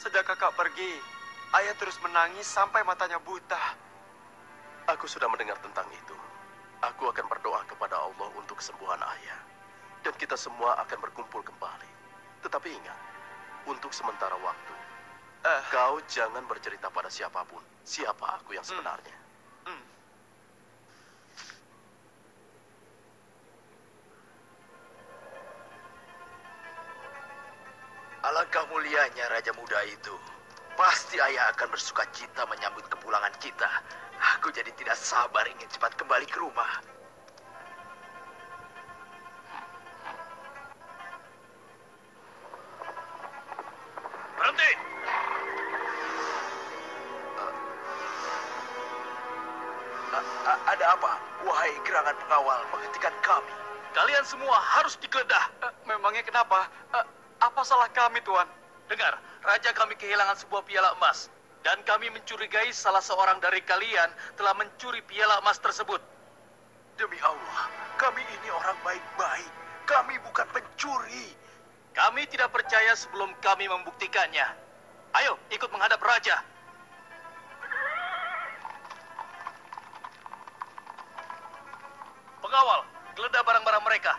Sejak kakak pergi, ayah terus menangis sampai matanya buta. Aku sudah mendengar tentang itu. Aku akan berdoa kepada Allah untuk kesembuhan ayah. Dan kita semua akan berkumpul kembali. Tetapi ingat, untuk sementara waktu, Eh, kau jangan bercerita pada siapa pun siapa aku yang sebenarnya. hmm. Alangkah mulianya Raja Muda itu. Pasti ayah akan bersuka cita menyambut kepulangan kita. Aku jadi tidak sabar ingin cepat kembali ke rumah. Berhenti! Ada apa? Wahai gerangan pengawal, menghentikan kami. Kalian semua harus digeledah. Eh, memangnya kenapa? Apa salah kami, Tuan? Dengar, raja kami kehilangan sebuah piala emas. Dan kami mencurigai salah seorang dari kalian telah mencuri piala emas tersebut. Demi Allah, kami ini orang baik-baik. Kami bukan pencuri. Kami tidak percaya sebelum kami membuktikannya. Ayo, ikut menghadap raja. Pengawal, geledah barang-barang mereka.